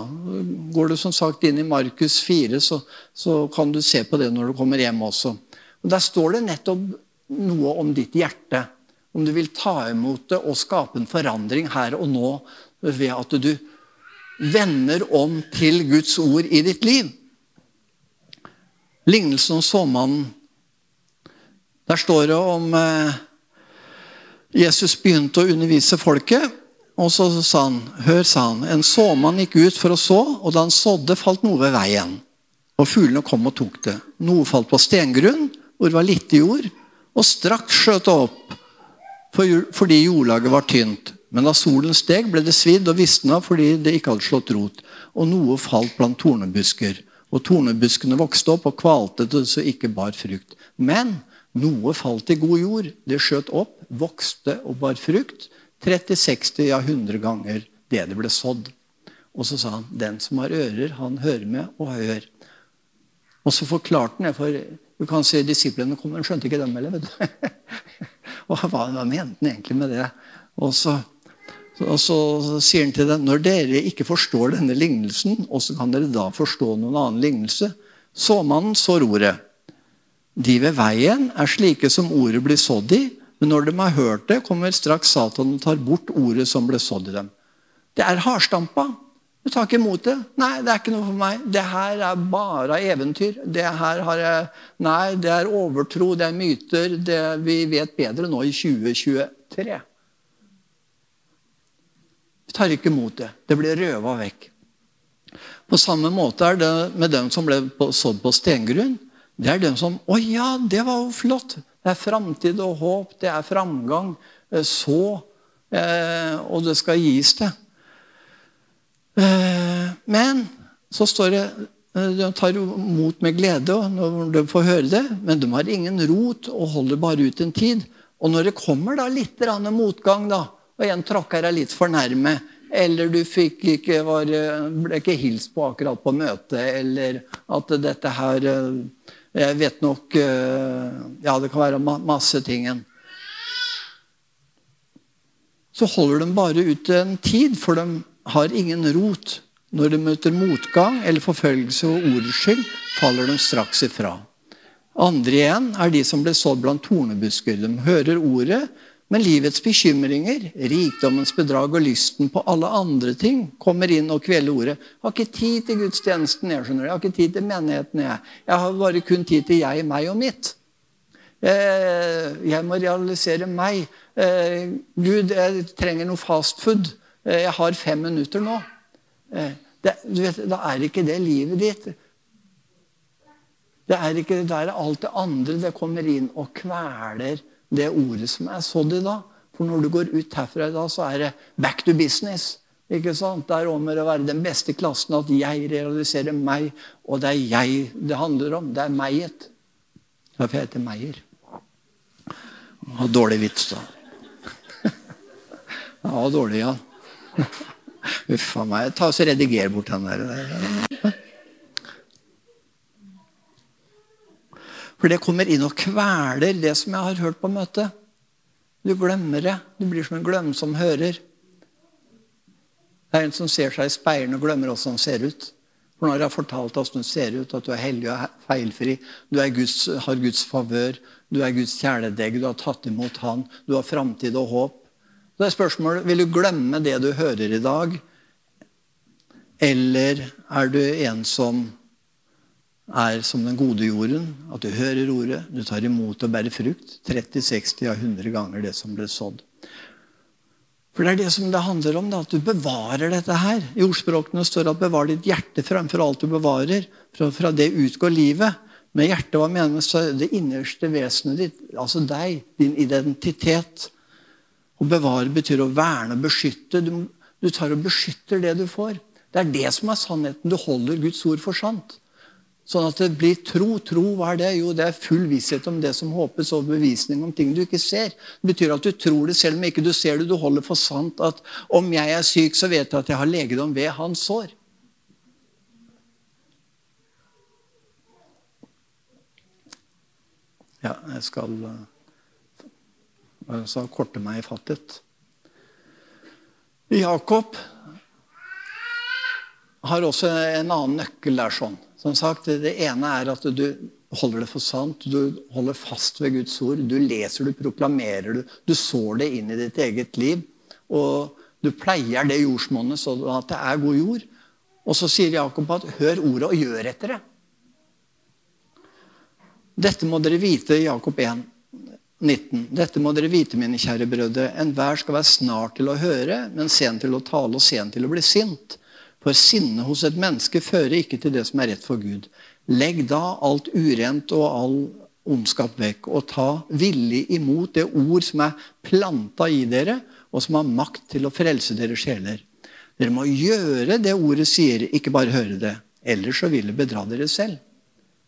Går du som sagt inn i Markus 4, så, så, kan du se på det når du kommer hjem også. Og Der står det nettopp noe om ditt hjerte. Om du vil ta imot det og skape en forandring her og nå ved at du vender om til Guds ord i ditt liv. Lignelsen om såmannen der står det om eh, Jesus begynte å undervise folket. Og så sa han, hør, sa han, en såmann gikk ut for å så, og da han sådde, falt noe ved veien. Og fuglene kom og tok det. Noe falt på stengrunn, hvor det var lite jord, og straks skjøt opp fordi jordlaget var tynt. Men da solen steg, ble det svidd og visna fordi det ikke hadde slått rot. Og noe falt blant tornebusker. Og tornebuskene vokste opp og kvalte det så ikke bar frukt. Men noe falt i god jord. Det skjøt opp, vokste og bar frukt. 30, 60, ja 100 ganger det det ble sådd. Og så sa han den som har ører, han hører med og hør. Og så forklarte han det, for du kan si disiplene kom, de skjønte ikke dem heller. vet du. og hva, hva mente han egentlig med det? Og så, og så sier han til dem når dere ikke forstår denne lignelsen, hvordan kan dere da forstå noen annen lignelse? Såmannen sår ordet. De ved veien er slike som ordet blir sådd i, men når de har hørt det, kommer straks Satan og tar bort ordet som ble sådd i dem. Det er hardstampa. Du tar ikke imot det. Nei, det er ikke noe for meg. Det her er bare eventyr. Det her har jeg Nei, det er overtro, det er myter. Det vi vet bedre nå i 2023. Vi tar ikke imot det. Det blir røva vekk. På samme måte er det med dem som ble sådd på stengrunn. Det er den som Å ja, det var jo flott! Det er framtid og håp, det er framgang. Eh, så eh, Og det skal gis det. Eh, men så står det de tar imot med glede når de får høre det, men de har ingen rot og holder bare ut en tid. Og når det kommer da litt motgang, da, og en tråkka deg litt for nærme, Eller du ikke, var, ble ikke hilst på akkurat på møtet. Eller at dette her Jeg vet nok eh, Ja, det kan være masse ting. Så holder de bare ut en tid, for de har ingen rot. Når de møter motgang eller forfølgelse og ordets skyld, faller de straks ifra. Andre igjen er de som ble sådd blant tornebusker. De hører ordet, men livets bekymringer, rikdommens bedrag og lysten på alle andre ting kommer inn og kveler ordet. Jeg har ikke tid til gudstjenesten. Jeg skjønner. Jeg har ikke tid til menigheten. Jeg, jeg har bare kun tid til jeg, meg og mitt. Eh, jeg må realisere meg. Eh, Gud, jeg trenger noe fast food. jeg har fem minutter nå. Det, vet, da er ikke det livet ditt. Det er ikke det er alt det andre det kommer inn og kveler det ordet som er sådd i dag. For når du går ut herfra i dag, så er det back to business. Ikke sant? Det er om å være den beste klassen, at jeg realiserer meg. Og det er jeg det handler om. Det er meget. Derfor jeg heter Meyer. Og dårlig vits, da. Ja, dårlig, ja. Uff a meg. Ta og Rediger bort den der. For det kommer inn og kveler det som jeg har hørt på møtet. Du glemmer det. Du blir som en glemsom hører. Det er en som ser seg i speilet og glemmer hvordan han ser ut. For når jeg har fortalt hvordan du ser ut, at du er hellig og feilfri. Du Guds, har Guds favør. Du er Guds kjæledegg. Du har tatt imot Han. Du har framtid og håp. Så er spørsmålet vil du glemme det du hører i dag, eller er du en som er som den gode jorden, at du hører ordet, du tar imot og bærer frukt. 30, 60, av 100 ganger det som ble sådd. For det er det som det handler om, da, at du bevarer dette her. I ordspråkene står det at 'bevar ditt hjerte fremfor alt du bevarer'. Fra, fra det utgår livet. Med hjertet hva menes det innerste vesenet ditt, altså deg, din identitet. Å bevare betyr å verne beskytte. Du, du tar og beskytter det du får. Det er det som er sannheten. Du holder Guds ord for sant. Sånn at det blir tro. Tro, hva er det? Jo, det er full visshet om det som håpes, og bevisning om ting du ikke ser. Det betyr at du tror det selv om ikke du ser det. Du holder for sant at om jeg er syk, så vet jeg at jeg har legedom ved hans sår. Ja, jeg skal altså, korte meg i fattet. Jakob har også en annen nøkkel der. sånn. Som sagt, Det ene er at du holder det for sant. Du holder fast ved Guds ord. Du leser, du proklamerer, du, du sår det inn i ditt eget liv. Og du pleier det jordsmonnet sånn at det er god jord. Og så sier Jakob at 'hør ordet og gjør etter det'. Dette må dere vite, Jakob 1, 19. Dette må dere vite, mine kjære brødre. Enhver skal være snart til å høre, men sen til å tale og sen til å bli sint. For sinnet hos et menneske fører ikke til det som er rett for Gud. Legg da alt urent og all ondskap vekk, og ta villig imot det ord som er planta i dere, og som har makt til å frelse deres sjeler. Dere må gjøre det ordet sier, ikke bare høre det. Ellers så vil det bedra dere selv.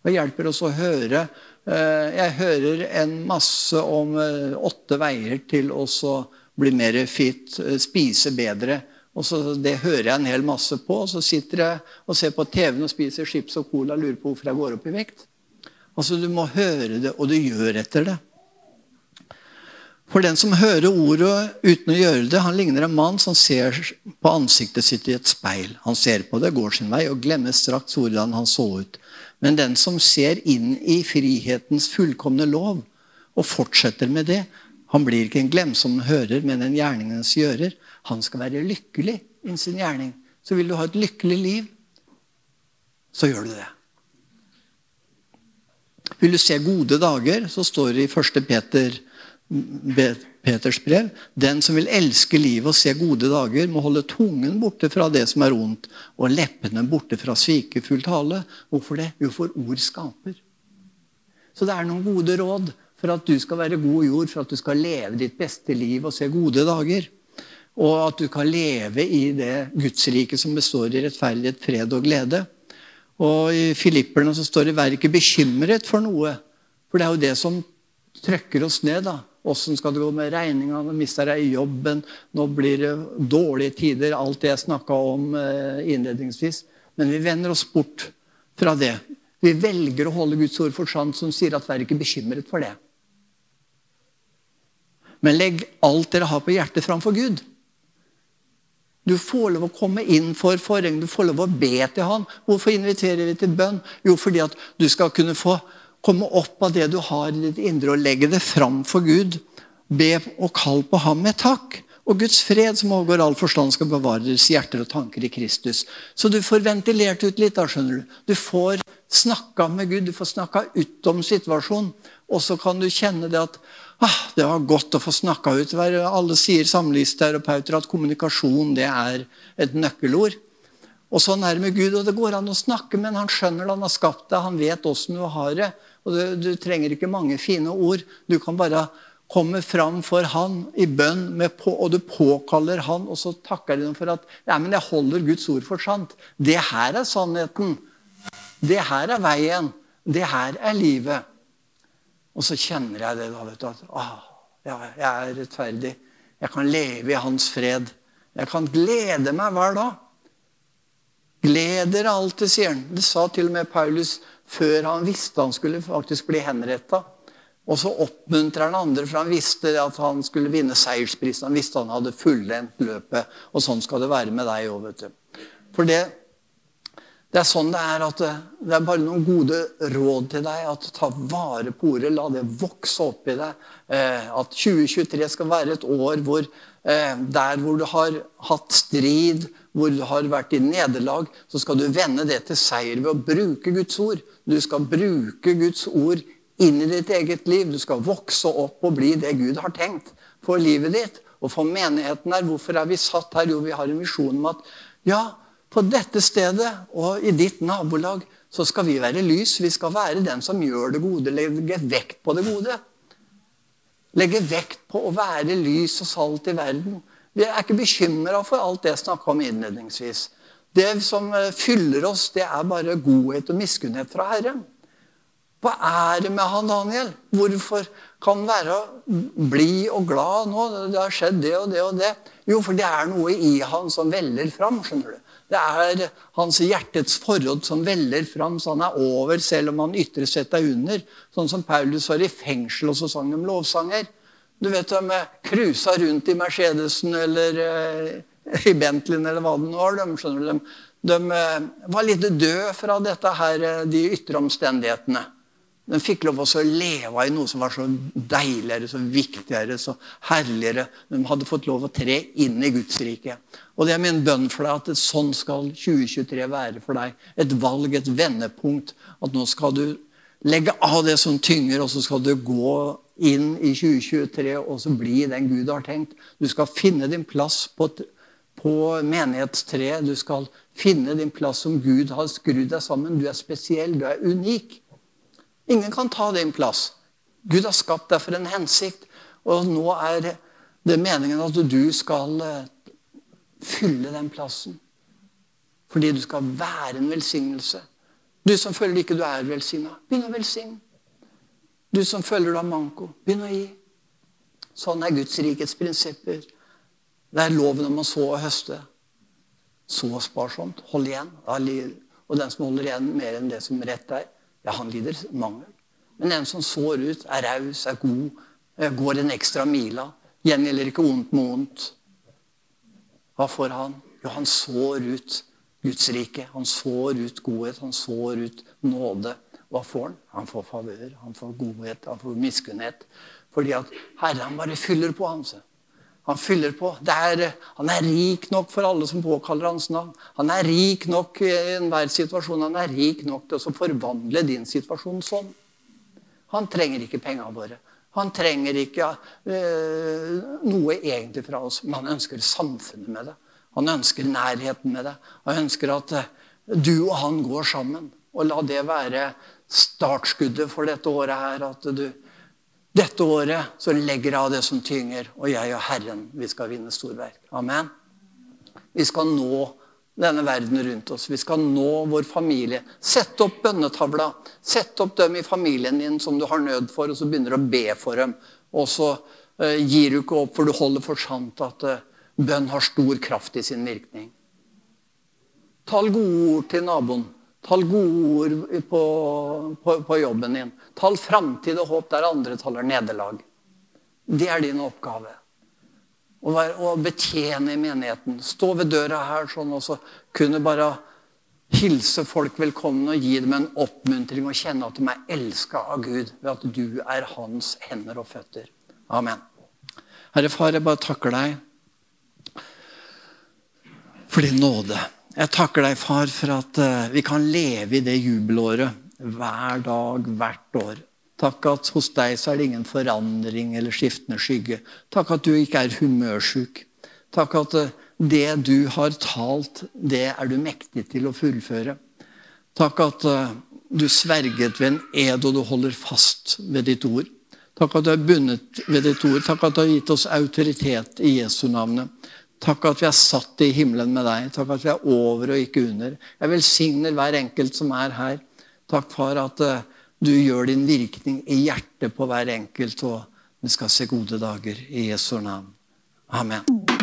Hva hjelper oss å høre. Eh, jeg hører en masse om eh, åtte veier til å bli mer fit, eh, spise bedre. Og så Det hører jeg en hel masse på. og Så sitter jeg og ser på TV-en og spiser chips og cola og lurer på hvorfor jeg går opp i vekt. Altså Du må høre det, og du gjør etter det. For den som hører ordet uten å gjøre det, han ligner en mann som ser på ansiktet sitt i et speil. Han ser på det, går sin vei og glemmer straks hvordan han så ut. Men den som ser inn i frihetens fullkomne lov og fortsetter med det, han blir ikke en glemsom hører, men en gjerningens gjører. Han skal være lykkelig i sin gjerning. Så vil du ha et lykkelig liv, så gjør du det. Vil du se gode dager, så står det i 1. Peter, Peters brev Den som vil elske livet og se gode dager, må holde tungen borte fra det som er ondt, og leppene borte fra svikefull tale. Hvorfor det? Jo, for ord skaper. Så det er noen gode råd for at du skal være god jord, for at du skal leve ditt beste liv og se gode dager. Og at du kan leve i det Gudsriket som består i rettferdighet, fred og glede. Og I Filipperne så står det 'vær ikke bekymret for noe'. For det er jo det som trykker oss ned. da. Åssen skal det gå med regninga? Nå mister jeg jobben. Nå blir det dårlige tider. Alt det jeg snakka om eh, innledningsvis. Men vi vender oss bort fra det. Vi velger å holde Guds ord for sant, som sier at vær ikke bekymret for det. Men legg alt dere har på hjertet, framfor Gud. Du får lov å komme inn for forhenget, du får lov å be til han. Hvorfor inviterer vi til bønn? Jo, fordi at du skal kunne få komme opp av det du har i ditt indre, og legge det fram for Gud. Be og kall på ham med takk. Og Guds fred, som overgår all forstand, skal bevare deres hjerter og tanker i Kristus. Så du får ventilert ut litt, da, skjønner du. Du får snakka med Gud, du får snakka ut om situasjonen. Og så kan du kjenne det at ah, det var godt å få snakka ut. Alle sier samlivsterapeuter at kommunikasjon det er et nøkkelord. Og Sånn er det med Gud. og Det går an å snakke, men han skjønner det. Han har skapt deg, han vet åssen du har det. og du, du, trenger ikke mange fine ord. Du kan bare komme fram for han i bønn, på, og du påkaller han, og så takker du for at ja, men jeg holder Guds ord for sant. Det her er sannheten. Det her er veien. Det her er livet. Og så kjenner jeg det da, vet du, at ah, jeg er rettferdig. Jeg kan leve i hans fred. Jeg kan glede meg hver dag. Gled dere alltid, sier han. Det sa til og med Paulus før han visste han skulle faktisk bli henretta. Og så oppmuntrer han andre, for han visste at han skulle vinne seiersprisen. Han visste han hadde fullendt løpet. Og sånn skal det være med deg òg, vet du. For det det er sånn det er at det er bare noen gode råd til deg. at Ta vare på ordet, la det vokse opp i deg. Eh, at 2023 skal være et år hvor eh, der hvor du har hatt strid, hvor du har vært i nederlag, så skal du vende det til seier ved å bruke Guds ord. Du skal bruke Guds ord inn i ditt eget liv. Du skal vokse opp og bli det Gud har tenkt for livet ditt og for menigheten her. Hvorfor er vi satt her? Jo, vi har en visjon om at ja, på dette stedet og i ditt nabolag så skal vi være lys. Vi skal være den som gjør det gode, legge vekt på det gode. Legge vekt på å være lys og salt i verden. Vi er ikke bekymra for alt det jeg snakka om innledningsvis. Det som eh, fyller oss, det er bare godhet og miskunnhet fra Herren. Hva er det med han Daniel? Hvorfor kan han være blid og glad nå? Det har skjedd det og det og det. Jo, for det er noe i han som veller fram. skjønner du. Det er hans hjertets forråd som veller fram, så han er over selv om han ytre sett er under. Sånn som Paulus var i fengsel, og så sang de lovsanger. Du vet De cruisa rundt i Mercedesen eller uh, i Bentleyen eller hva det nå var. De, de, de uh, var litt døde fra dette her, uh, de ytre omstendighetene. De fikk lov til å leve i noe som var så deiligere, så viktigere, så herligere. De hadde fått lov å tre inn i Guds rike. Og det er min bønn for deg at sånn skal 2023 være for deg. Et valg, et vendepunkt. At nå skal du legge av det som tynger, og så skal du gå inn i 2023 og så bli den Gud har tenkt. Du skal finne din plass på, på menighetstreet. Du skal finne din plass som Gud har skrudd deg sammen. Du er spesiell, du er unik. Ingen kan ta din plass. Gud har skapt deg for en hensikt. Og nå er det meningen at du skal eh, fylle den plassen. Fordi du skal være en velsignelse. Du som føler ikke du er velsigna, begynn å velsigne. Du som føler du har manko, begynn å gi. Sånn er Guds rikets prinsipper. Det er loven om å så og høste. Så sparsomt. Hold igjen. Og den som holder igjen mer enn det som rett er, ja, han lider mangel. Men en som sår ut, er raus, er god, eh, går en ekstra mila, gjengjelder ikke ondt med ondt. Hva får han? Jo, han sår ut Guds rike. Han sår ut godhet, han sår ut nåde. Hva får han? Han får favør, han får godhet, han får miskunnhet. Fordi at Herren bare fyller på ham. Han fyller på. Er, han er rik nok for alle som påkaller hans navn. Han er rik nok i enhver situasjon. Han er rik nok til å forvandle din situasjon sånn. Han trenger ikke pengene våre. Han trenger ikke uh, noe egentlig fra oss, men han ønsker samfunnet med det. Han ønsker nærheten med det. Han ønsker at uh, du og han går sammen. Og la det være startskuddet for dette året her. At du dette året så legger jeg av det som tynger, og jeg og Herren vi skal vinne storverk. Amen. Vi skal nå denne verden rundt oss. Vi skal nå vår familie. Sett opp bønnetavla. Sett opp dem i familien din som du har nød for, og så begynner du å be for dem. Og så eh, gir du ikke opp, for du holder for sant at eh, bønn har stor kraft i sin virkning. Tal gode ord til naboen. Tal gode ord på, på, på jobben din. Tal framtid og håp der andre taler nederlag. Det er din oppgave. Å, være, å betjene i menigheten. Stå ved døra her sånn og så kunne bare hilse folk velkommen og gi dem en oppmuntring og kjenne at de er elska av Gud ved at du er hans hender og føtter. Amen. Herre Far, jeg bare takker deg for din nåde. Jeg takker deg, far, for at eh, vi kan leve i det jubelåret hver dag, hvert år. Takk at hos deg så er det ingen forandring eller skiftende skygge. Takk at du ikke er humørsjuk. Takk at eh, det du har talt, det er du mektig til å fullføre. Takk at eh, du sverget ved en ed, og du holder fast ved ditt ord. Takk at du er bundet ved ditt ord. Takk at du har gitt oss autoritet i Jesu navnet. Takk at vi er satt i himmelen med deg. Takk at vi er over og ikke under. Jeg velsigner hver enkelt som er her. Takk, far, at eh, du gjør din virkning i hjertet på hver enkelt, og vi skal se gode dager i Jesu navn. Amen.